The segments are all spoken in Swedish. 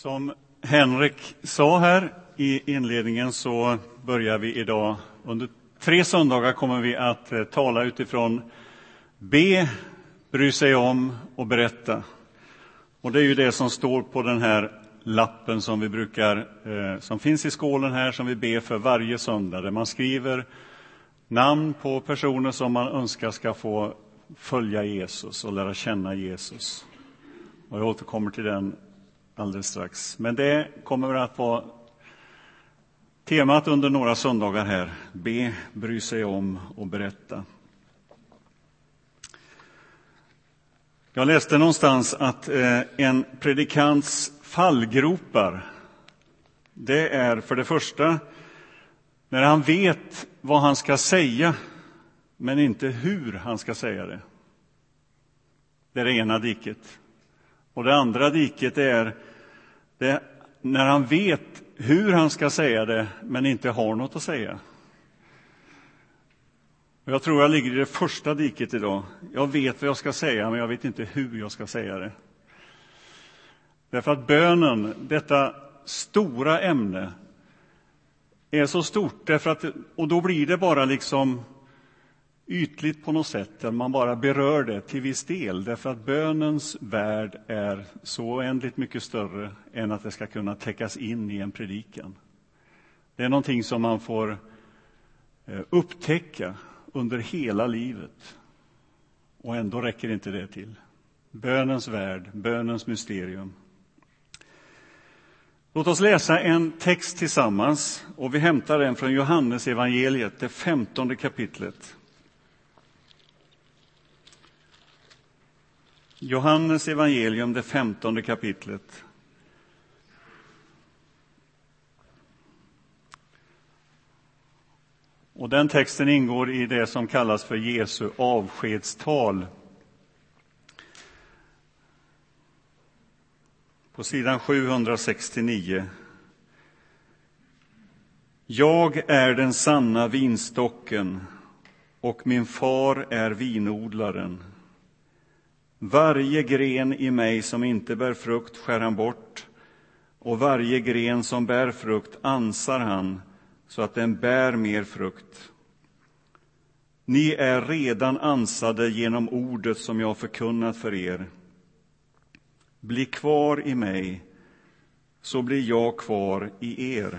Som Henrik sa här i inledningen så börjar vi idag. Under tre söndagar kommer vi att eh, tala utifrån be, bry sig om och berätta. Och det är ju det som står på den här lappen som vi brukar, eh, som finns i skålen här, som vi ber för varje söndag, där man skriver namn på personer som man önskar ska få följa Jesus och lära känna Jesus. Och jag återkommer till den alldeles strax. Men det kommer att vara temat under några söndagar här. Be, bry sig om och berätta. Jag läste någonstans att eh, en predikants fallgropar, det är för det första när han vet vad han ska säga, men inte hur han ska säga det. Det är det ena diket. Och det andra diket är det när han vet hur han ska säga det, men inte har något att säga. Jag tror jag ligger i det första diket idag. Jag vet vad jag ska säga, men jag vet inte hur jag ska säga det. Därför att bönen, detta stora ämne, är så stort, därför att, och då blir det bara liksom ytligt på något sätt, där man bara berör det till viss del, därför att bönens värld är så oändligt mycket större än att det ska kunna täckas in i en predikan. Det är någonting som man får eh, upptäcka under hela livet. Och ändå räcker inte det till. Bönens värld, bönens mysterium. Låt oss läsa en text tillsammans och vi hämtar den från Johannes evangeliet, det femtonde kapitlet. Johannes evangelium, det femtonde kapitlet. Och den texten ingår i det som kallas för Jesu avskedstal. På sidan 769. Jag är den sanna vinstocken och min far är vinodlaren. Varje gren i mig som inte bär frukt skär han bort och varje gren som bär frukt ansar han så att den bär mer frukt. Ni är redan ansade genom ordet som jag förkunnat för er. Bli kvar i mig, så blir jag kvar i er.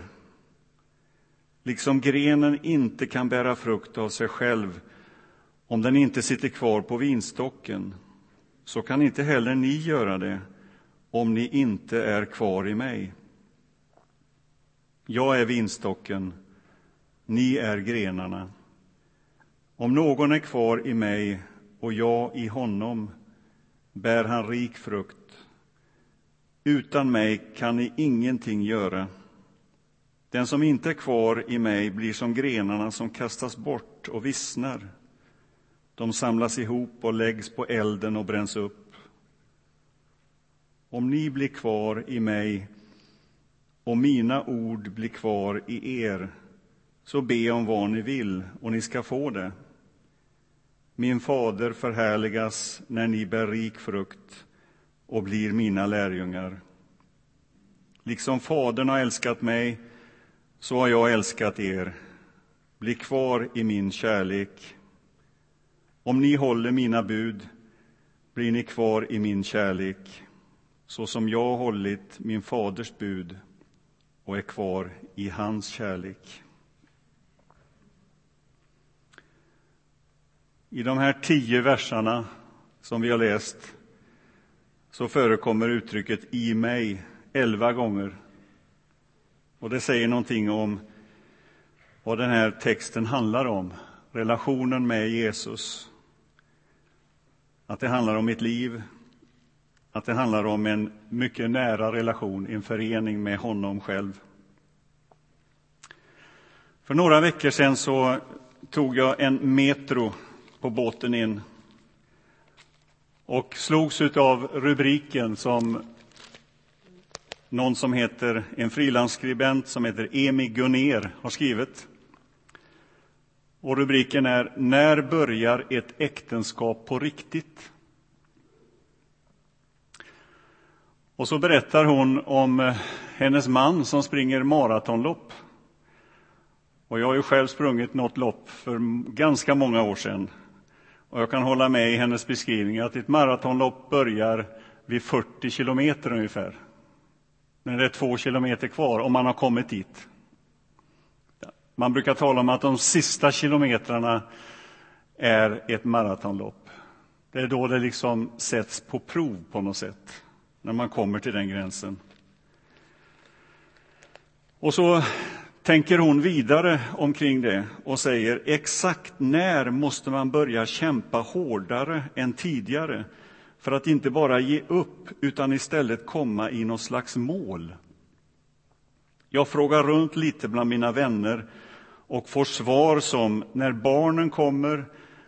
Liksom grenen inte kan bära frukt av sig själv om den inte sitter kvar på vinstocken så kan inte heller ni göra det om ni inte är kvar i mig. Jag är vinstocken, ni är grenarna. Om någon är kvar i mig och jag i honom bär han rik frukt. Utan mig kan ni ingenting göra. Den som inte är kvar i mig blir som grenarna som kastas bort och vissnar. De samlas ihop och läggs på elden och bränns upp. Om ni blir kvar i mig och mina ord blir kvar i er, så be om vad ni vill, och ni ska få det. Min fader förhärligas när ni bär rik frukt och blir mina lärjungar. Liksom Fadern har älskat mig, så har jag älskat er. Bli kvar i min kärlek. Om ni håller mina bud blir ni kvar i min kärlek så som jag har hållit min faders bud och är kvar i hans kärlek. I de här tio verserna som vi har läst så förekommer uttrycket i mig elva gånger. Och det säger någonting om vad den här texten handlar om, relationen med Jesus att det handlar om mitt liv, att det handlar om en mycket nära relation, en förening med honom själv. För några veckor sedan så tog jag en metro på båten in och slogs av rubriken som någon som heter, en frilansskribent som heter Emi Gunner har skrivit. Och rubriken är När börjar ett äktenskap på riktigt? Och så berättar hon om eh, hennes man som springer maratonlopp. Och jag har ju själv sprungit något lopp för ganska många år sedan. Och jag kan hålla med i hennes beskrivning att ett maratonlopp börjar vid 40 kilometer ungefär. När det är två kilometer kvar, om man har kommit dit. Man brukar tala om att de sista kilometrarna är ett maratonlopp. Det är då det liksom sätts på prov på något sätt, när man kommer till den gränsen. Och så tänker hon vidare omkring det och säger exakt när måste man börja kämpa hårdare än tidigare för att inte bara ge upp utan istället komma i något slags mål. Jag frågar runt lite bland mina vänner och får svar som när barnen kommer,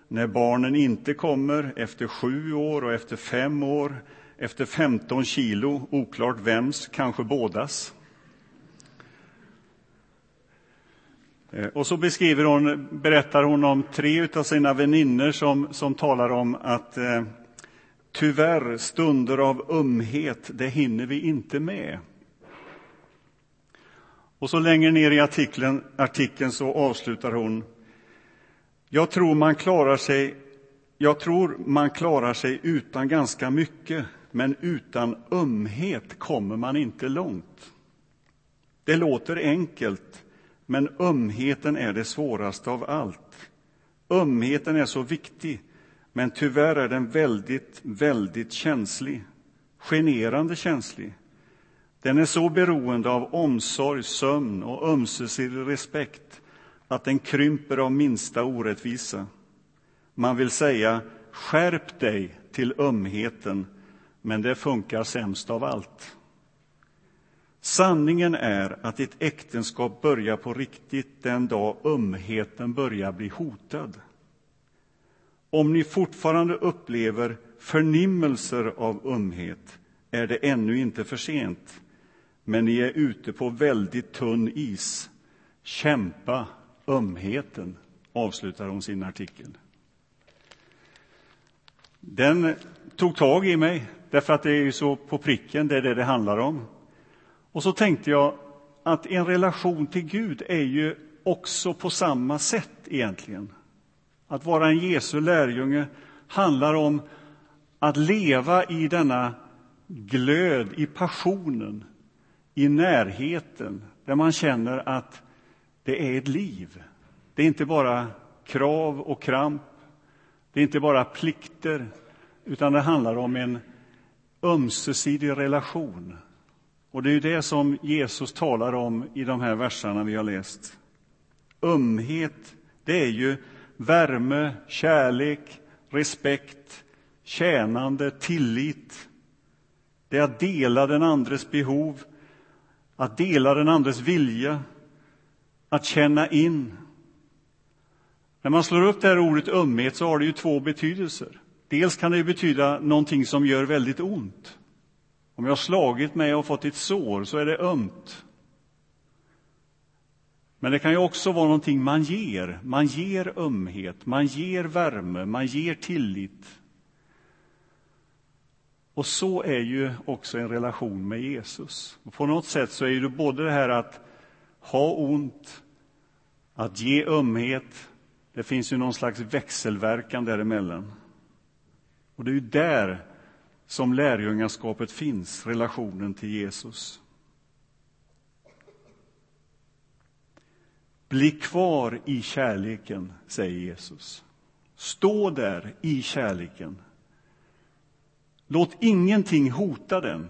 när barnen inte kommer, efter sju år och efter fem år, efter 15 kilo, oklart vems, kanske bådas. Eh, och så beskriver hon, berättar hon om tre av sina väninnor som, som talar om att eh, tyvärr, stunder av ömhet, det hinner vi inte med. Och så längre ner i artikeln, artikeln så avslutar hon. Jag tror man klarar sig jag tror man klarar sig utan ganska mycket, men utan ömhet kommer man inte långt. Det låter enkelt, men ömheten är det svåraste av allt. Ömheten är så viktig, men tyvärr är den väldigt, väldigt känslig. Generande känslig. Den är så beroende av omsorg, sömn och ömsesidig respekt att den krymper av minsta orättvisa. Man vill säga skärp dig till ömheten, men det funkar sämst av allt. Sanningen är att ett äktenskap börjar på riktigt den dag ömheten börjar bli hotad. Om ni fortfarande upplever förnimmelser av ömhet är det ännu inte för sent, men ni är ute på väldigt tunn is. Kämpa ömheten, avslutar hon sin artikel. Den tog tag i mig, därför att det är ju så på pricken, det är det det handlar om. Och så tänkte jag att en relation till Gud är ju också på samma sätt egentligen. Att vara en Jesu lärjunge handlar om att leva i denna glöd, i passionen, i närheten, där man känner att det är ett liv. Det är inte bara krav och kramp, det är inte bara plikter, utan det handlar om en ömsesidig relation. Och det är det som Jesus talar om i de här verserna vi har läst. Ömhet, det är ju värme, kärlek, respekt, tjänande, tillit. Det är att dela den andres behov, att dela den andres vilja, att känna in. När man slår upp det här ordet ömhet så har det ju två betydelser. Dels kan det betyda någonting som gör väldigt ont. Om jag har slagit mig och fått ett sår så är det ömt. Men det kan ju också vara någonting man ger. Man ger ömhet, man ger värme, man ger tillit. Och så är ju också en relation med Jesus. På något sätt så är det både det här att ha ont, att ge ömhet. Det finns ju någon slags växelverkan däremellan. Och det är ju där som lärjungaskapet finns, relationen till Jesus. Bli kvar i kärleken, säger Jesus. Stå där i kärleken. Låt ingenting hota den.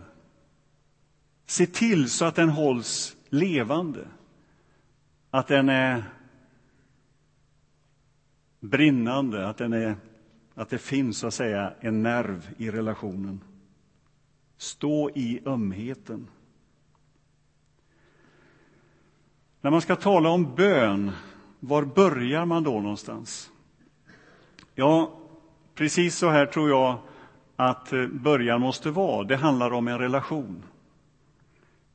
Se till så att den hålls levande, att den är brinnande, att, den är, att det finns så att säga en nerv i relationen. Stå i ömheten. När man ska tala om bön, var börjar man då någonstans? Ja, precis så här tror jag att eh, början måste vara. Det handlar om en relation.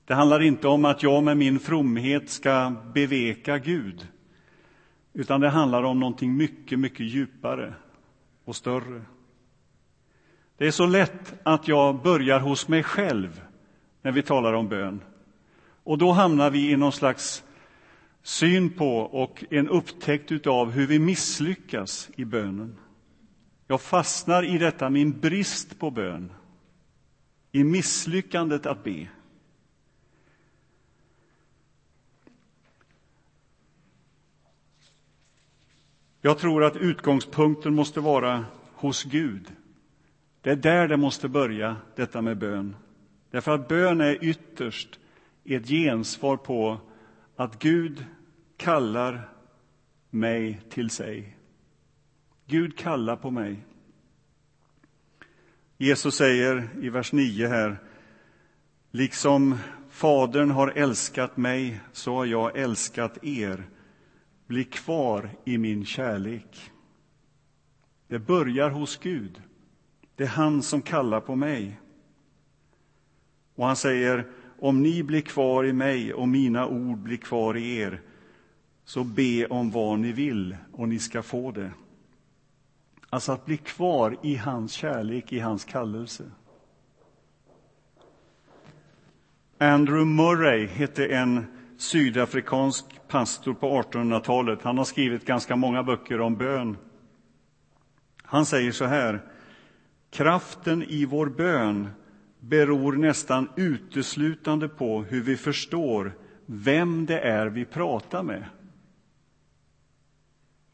Det handlar inte om att jag med min fromhet ska beveka Gud, utan det handlar om någonting mycket, mycket djupare och större. Det är så lätt att jag börjar hos mig själv när vi talar om bön. Och då hamnar vi i någon slags syn på och en upptäckt av hur vi misslyckas i bönen. Jag fastnar i detta min brist på bön, i misslyckandet att be. Jag tror att utgångspunkten måste vara hos Gud. Det är där det måste börja, detta med bön. Därför att bön är ytterst ett gensvar på att Gud kallar mig till sig. Gud kallar på mig. Jesus säger i vers 9 här, liksom Fadern har älskat mig, så har jag älskat er. Bli kvar i min kärlek. Det börjar hos Gud. Det är han som kallar på mig. Och han säger, om ni blir kvar i mig och mina ord blir kvar i er, så be om vad ni vill och ni ska få det. Alltså att bli kvar i hans kärlek, i hans kallelse. Andrew Murray hette en sydafrikansk pastor på 1800-talet. Han har skrivit ganska många böcker om bön. Han säger så här. Kraften i vår bön beror nästan uteslutande på hur vi förstår vem det är vi pratar med.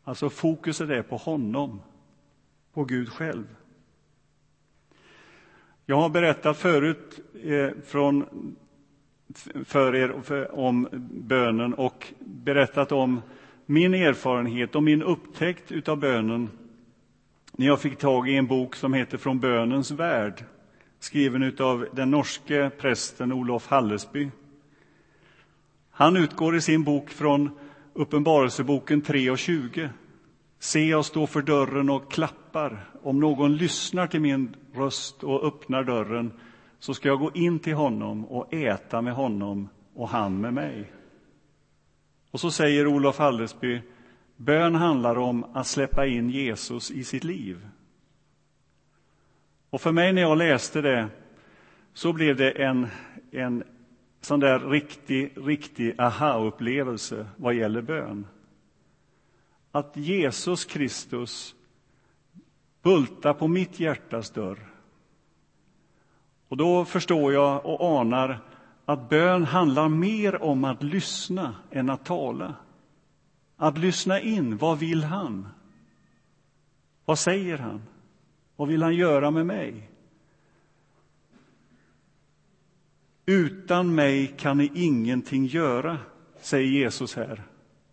Alltså fokuset är på honom, på Gud själv. Jag har berättat förut eh, från, för er om bönen och berättat om min erfarenhet och min upptäckt av bönen när jag fick tag i en bok som heter Från bönens värld skriven av den norske prästen Olof Hallesby. Han utgår i sin bok från Uppenbarelseboken 3 och 20. Se, jag står för dörren och klappar. Om någon lyssnar till min röst och öppnar dörren så ska jag gå in till honom och äta med honom och han med mig. Och så säger Olof Hallesby, bön handlar om att släppa in Jesus i sitt liv. Och för mig när jag läste det så blev det en, en sån där riktig, riktig aha-upplevelse vad gäller bön. Att Jesus Kristus bultar på mitt hjärtas dörr. Och då förstår jag och anar att bön handlar mer om att lyssna än att tala. Att lyssna in, vad vill han? Vad säger han? Vad vill han göra med mig? Utan mig kan ni ingenting göra, säger Jesus här.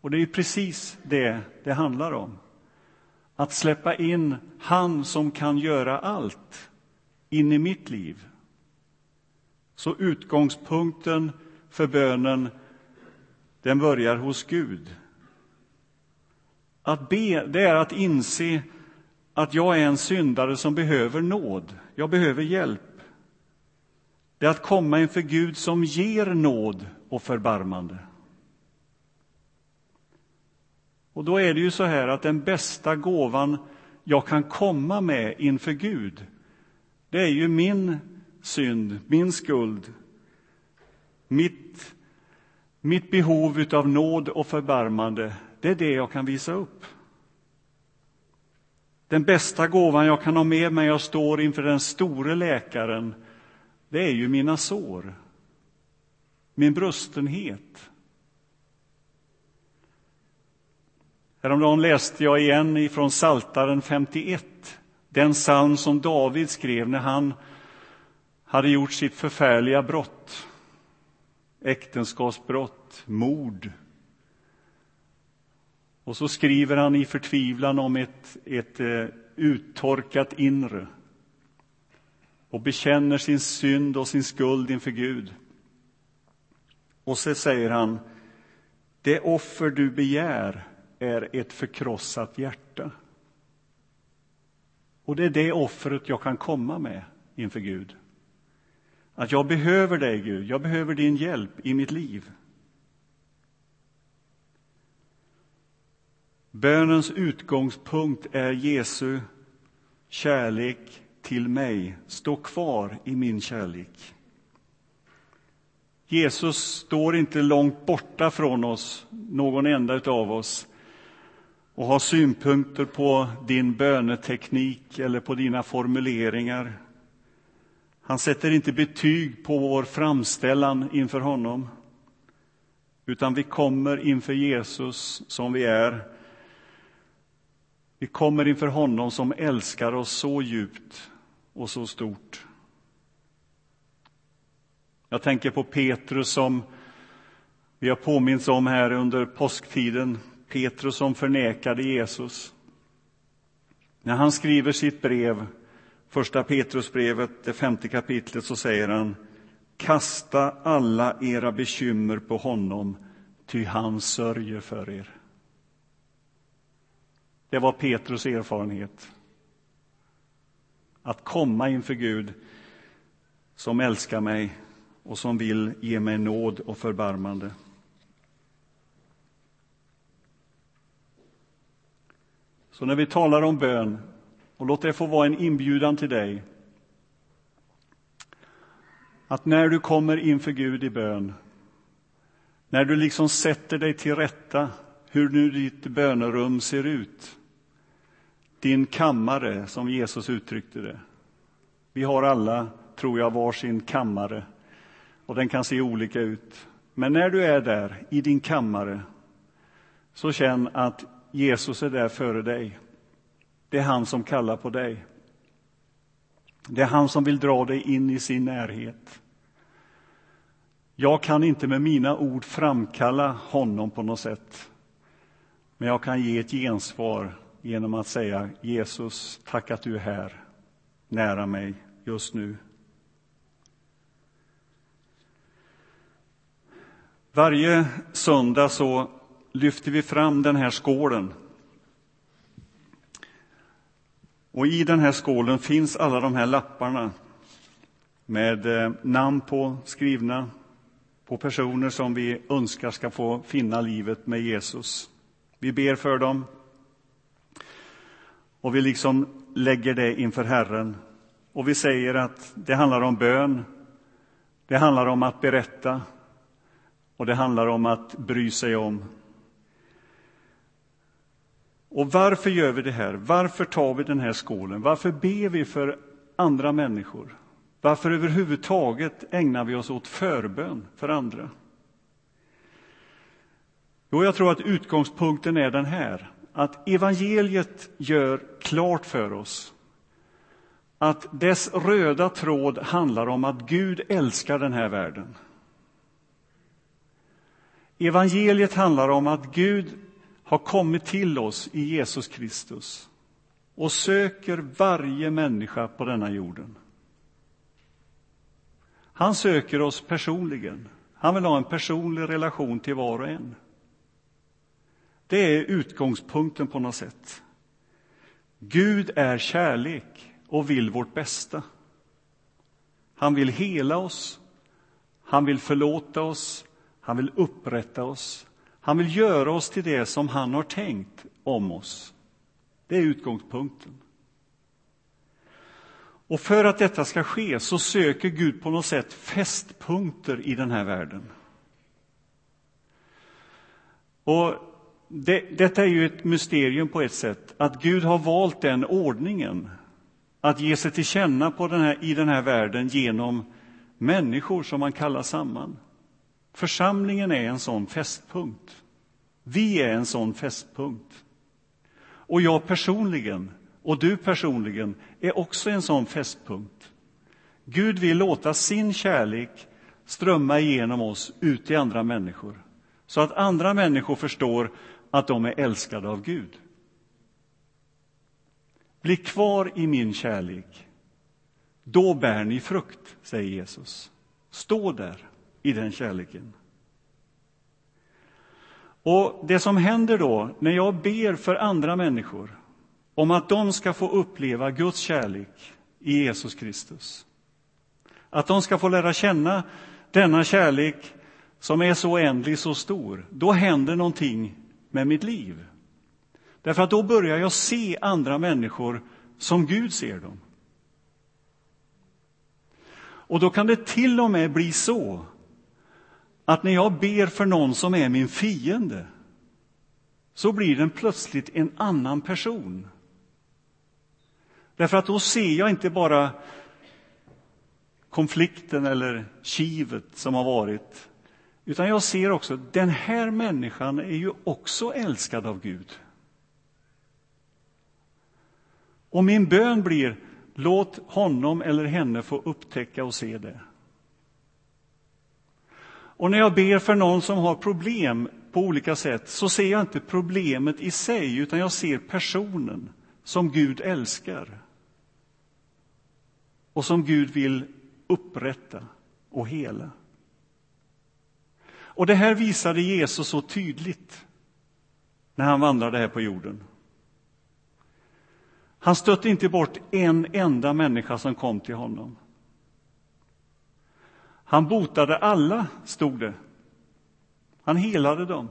Och det är precis det det handlar om. Att släppa in han som kan göra allt in i mitt liv. Så utgångspunkten för bönen, den börjar hos Gud. Att be, det är att inse att jag är en syndare som behöver nåd. Jag behöver hjälp. Det är att komma inför Gud som ger nåd och förbarmande. Och då är det ju så här att den bästa gåvan jag kan komma med inför Gud, det är ju min synd, min skuld, mitt, mitt behov av nåd och förbarmande. Det är det jag kan visa upp. Den bästa gåvan jag kan ha med mig jag står inför den store läkaren, det är ju mina sår, min brustenhet. Häromdagen läste jag igen ifrån Saltaren 51, den psalm som David skrev när han hade gjort sitt förfärliga brott. Äktenskapsbrott, mord, och så skriver han i förtvivlan om ett, ett eh, uttorkat inre och bekänner sin synd och sin skuld inför Gud. Och så säger han, det offer du begär är ett förkrossat hjärta. Och det är det offret jag kan komma med inför Gud. Att jag behöver dig, Gud. Jag behöver din hjälp i mitt liv. Bönens utgångspunkt är Jesu kärlek till mig. Stå kvar i min kärlek. Jesus står inte långt borta från oss, någon enda av oss och har synpunkter på din böneteknik eller på dina formuleringar. Han sätter inte betyg på vår framställan inför honom utan vi kommer inför Jesus som vi är. Vi kommer inför honom som älskar oss så djupt och så stort. Jag tänker på Petrus som vi har påminns om här under påsktiden. Petrus som förnekade Jesus. När han skriver sitt brev, första Petrusbrevet, det femte kapitlet, så säger han Kasta alla era bekymmer på honom, ty han sörjer för er. Det var Petrus erfarenhet. Att komma inför Gud som älskar mig och som vill ge mig nåd och förbarmande. Så när vi talar om bön, och låt det få vara en inbjudan till dig att när du kommer inför Gud i bön, när du liksom sätter dig till rätta hur nu ditt bönerum ser ut, din kammare, som Jesus uttryckte det. Vi har alla, tror jag, var sin kammare och den kan se olika ut. Men när du är där i din kammare, så känn att Jesus är där före dig. Det är han som kallar på dig. Det är han som vill dra dig in i sin närhet. Jag kan inte med mina ord framkalla honom på något sätt. Men jag kan ge ett gensvar genom att säga Jesus, tack att du är här, nära mig just nu. Varje söndag så lyfter vi fram den här skålen. Och i den här skålen finns alla de här lapparna med eh, namn på skrivna på personer som vi önskar ska få finna livet med Jesus. Vi ber för dem och vi liksom lägger det inför Herren. Och vi säger att det handlar om bön, det handlar om att berätta och det handlar om att bry sig om. Och varför gör vi det här? Varför tar vi den här skålen? Varför ber vi för andra människor? Varför överhuvudtaget ägnar vi oss åt förbön för andra? Jo, jag tror att utgångspunkten är den här, att evangeliet gör klart för oss att dess röda tråd handlar om att Gud älskar den här världen. Evangeliet handlar om att Gud har kommit till oss i Jesus Kristus och söker varje människa på denna jorden. Han söker oss personligen. Han vill ha en personlig relation till var och en. Det är utgångspunkten på något sätt. Gud är kärlek och vill vårt bästa. Han vill hela oss, han vill förlåta oss, han vill upprätta oss. Han vill göra oss till det som han har tänkt om oss. Det är utgångspunkten. Och för att detta ska ske så söker Gud på något sätt fästpunkter i den här världen. Och det, detta är ju ett mysterium på ett sätt, att Gud har valt den ordningen att ge sig till känna på den här, i den här världen genom människor som man kallar samman. Församlingen är en sån fästpunkt. Vi är en sån fästpunkt. Och jag personligen, och du personligen, är också en sån fästpunkt. Gud vill låta sin kärlek strömma igenom oss ut till andra människor så att andra människor förstår att de är älskade av Gud. Bli kvar i min kärlek. Då bär ni frukt, säger Jesus. Stå där i den kärleken. Och Det som händer då, när jag ber för andra människor om att de ska få uppleva Guds kärlek i Jesus Kristus, att de ska få lära känna denna kärlek som är så oändlig, så stor, då händer någonting med mitt liv. Därför att då börjar jag se andra människor som Gud ser dem. Och då kan det till och med bli så att när jag ber för någon som är min fiende så blir den plötsligt en annan person. Därför att då ser jag inte bara konflikten eller kivet som har varit, utan jag ser också att den här människan är ju också älskad av Gud. Och min bön blir, låt honom eller henne få upptäcka och se det. Och när jag ber för någon som har problem på olika sätt så ser jag inte problemet i sig, utan jag ser personen som Gud älskar och som Gud vill upprätta och hela. Och det här visade Jesus så tydligt när han vandrade här på jorden. Han stötte inte bort en enda människa som kom till honom. Han botade alla, stod det. Han helade dem.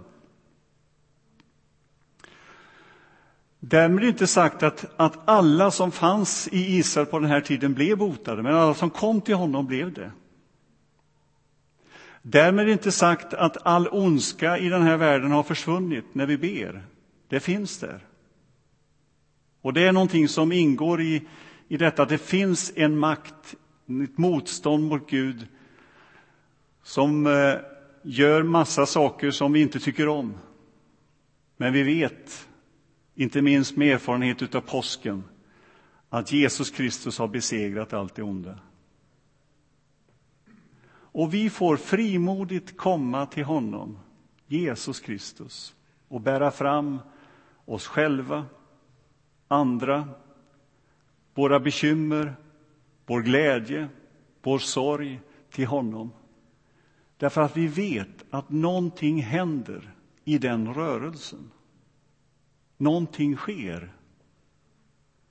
Därmed inte sagt att, att alla som fanns i Israel på den här tiden blev botade, men alla som kom till honom blev det. Därmed inte sagt att all ondska i den här världen har försvunnit när vi ber. Det finns där. Och det är någonting som ingår i, i detta, att det finns en makt, ett motstånd mot Gud som eh, gör massa saker som vi inte tycker om. Men vi vet, inte minst med erfarenhet av påsken, att Jesus Kristus har besegrat allt det onda. Och vi får frimodigt komma till honom, Jesus Kristus, och bära fram oss själva, andra, våra bekymmer, vår glädje, vår sorg till honom. Därför att vi vet att någonting händer i den rörelsen. Någonting sker.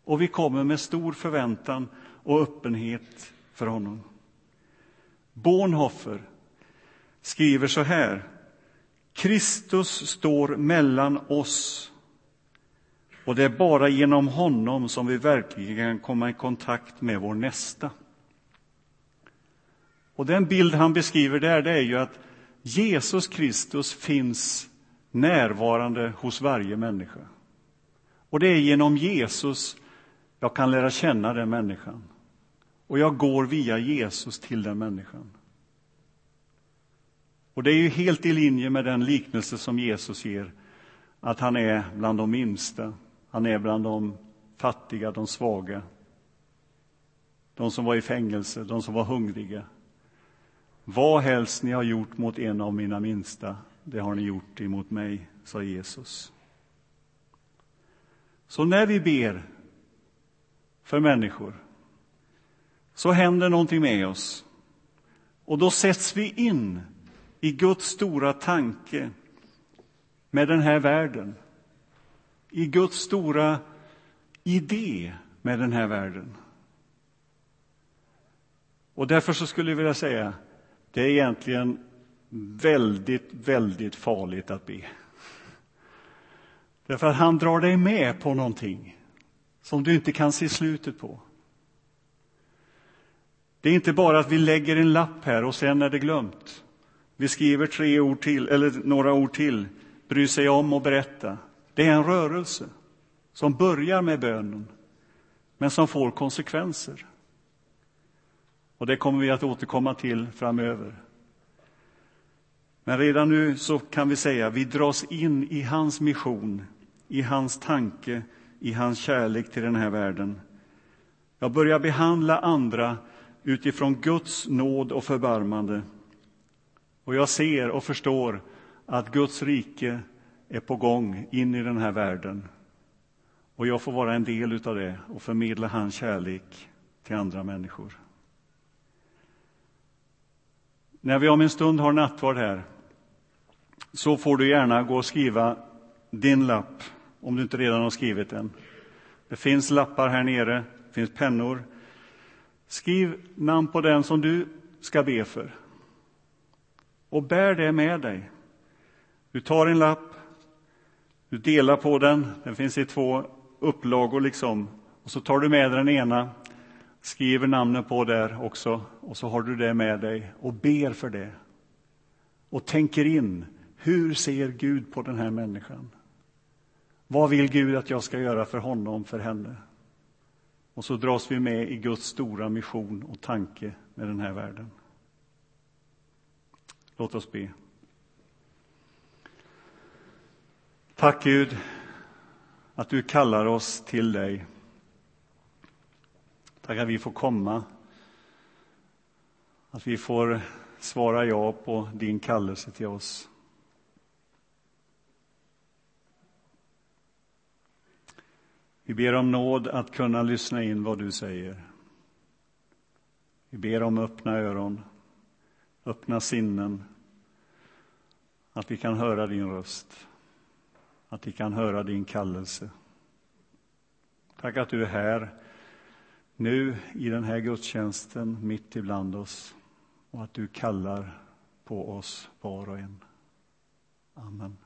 Och vi kommer med stor förväntan och öppenhet för honom. Bornhofer skriver så här. Kristus står mellan oss och det är bara genom honom som vi verkligen kan komma i kontakt med vår nästa. Och den bild han beskriver där, det är ju att Jesus Kristus finns närvarande hos varje människa. Och det är genom Jesus jag kan lära känna den människan. Och jag går via Jesus till den människan. Och det är ju helt i linje med den liknelse som Jesus ger, att han är bland de minsta, han är bland de fattiga, de svaga, de som var i fängelse, de som var hungriga. Vad helst ni har gjort mot en av mina minsta, det har ni gjort emot mig, sa Jesus. Så när vi ber för människor så händer någonting med oss. Och då sätts vi in i Guds stora tanke med den här världen. I Guds stora idé med den här världen. Och därför så skulle jag vilja säga det är egentligen väldigt, väldigt farligt att be. Därför att han drar dig med på någonting som du inte kan se slutet på. Det är inte bara att vi lägger en lapp här och sen är det glömt. Vi skriver tre ord till, eller några ord till, bry sig om och berätta. Det är en rörelse som börjar med bönen, men som får konsekvenser. Och det kommer vi att återkomma till framöver. Men redan nu så kan vi säga att vi dras in i hans mission, i hans tanke, i hans kärlek till den här världen. Jag börjar behandla andra utifrån Guds nåd och förbarmande. Och jag ser och förstår att Guds rike är på gång in i den här världen. Och jag får vara en del av det och förmedla hans kärlek till andra människor. När vi om en stund har nattvard här så får du gärna gå och skriva din lapp, om du inte redan har skrivit den. Det finns lappar här nere, det finns pennor. Skriv namn på den som du ska be för. Och bär det med dig. Du tar en lapp, du delar på den, den finns i två upplagor liksom. Och så tar du med den ena skriver namnet på där också och så har du det med dig och ber för det. och tänker in, hur ser Gud på den här människan? Vad vill Gud att jag ska göra för honom, för henne? Och så dras vi med i Guds stora mission och tanke med den här världen. Låt oss be. Tack Gud att du kallar oss till dig. Tack att vi får komma, att vi får svara ja på din kallelse till oss. Vi ber om nåd att kunna lyssna in vad du säger. Vi ber om öppna öron, öppna sinnen, att vi kan höra din röst, att vi kan höra din kallelse. Tack att du är här nu i den här gudstjänsten mitt ibland oss och att du kallar på oss var och en. Amen.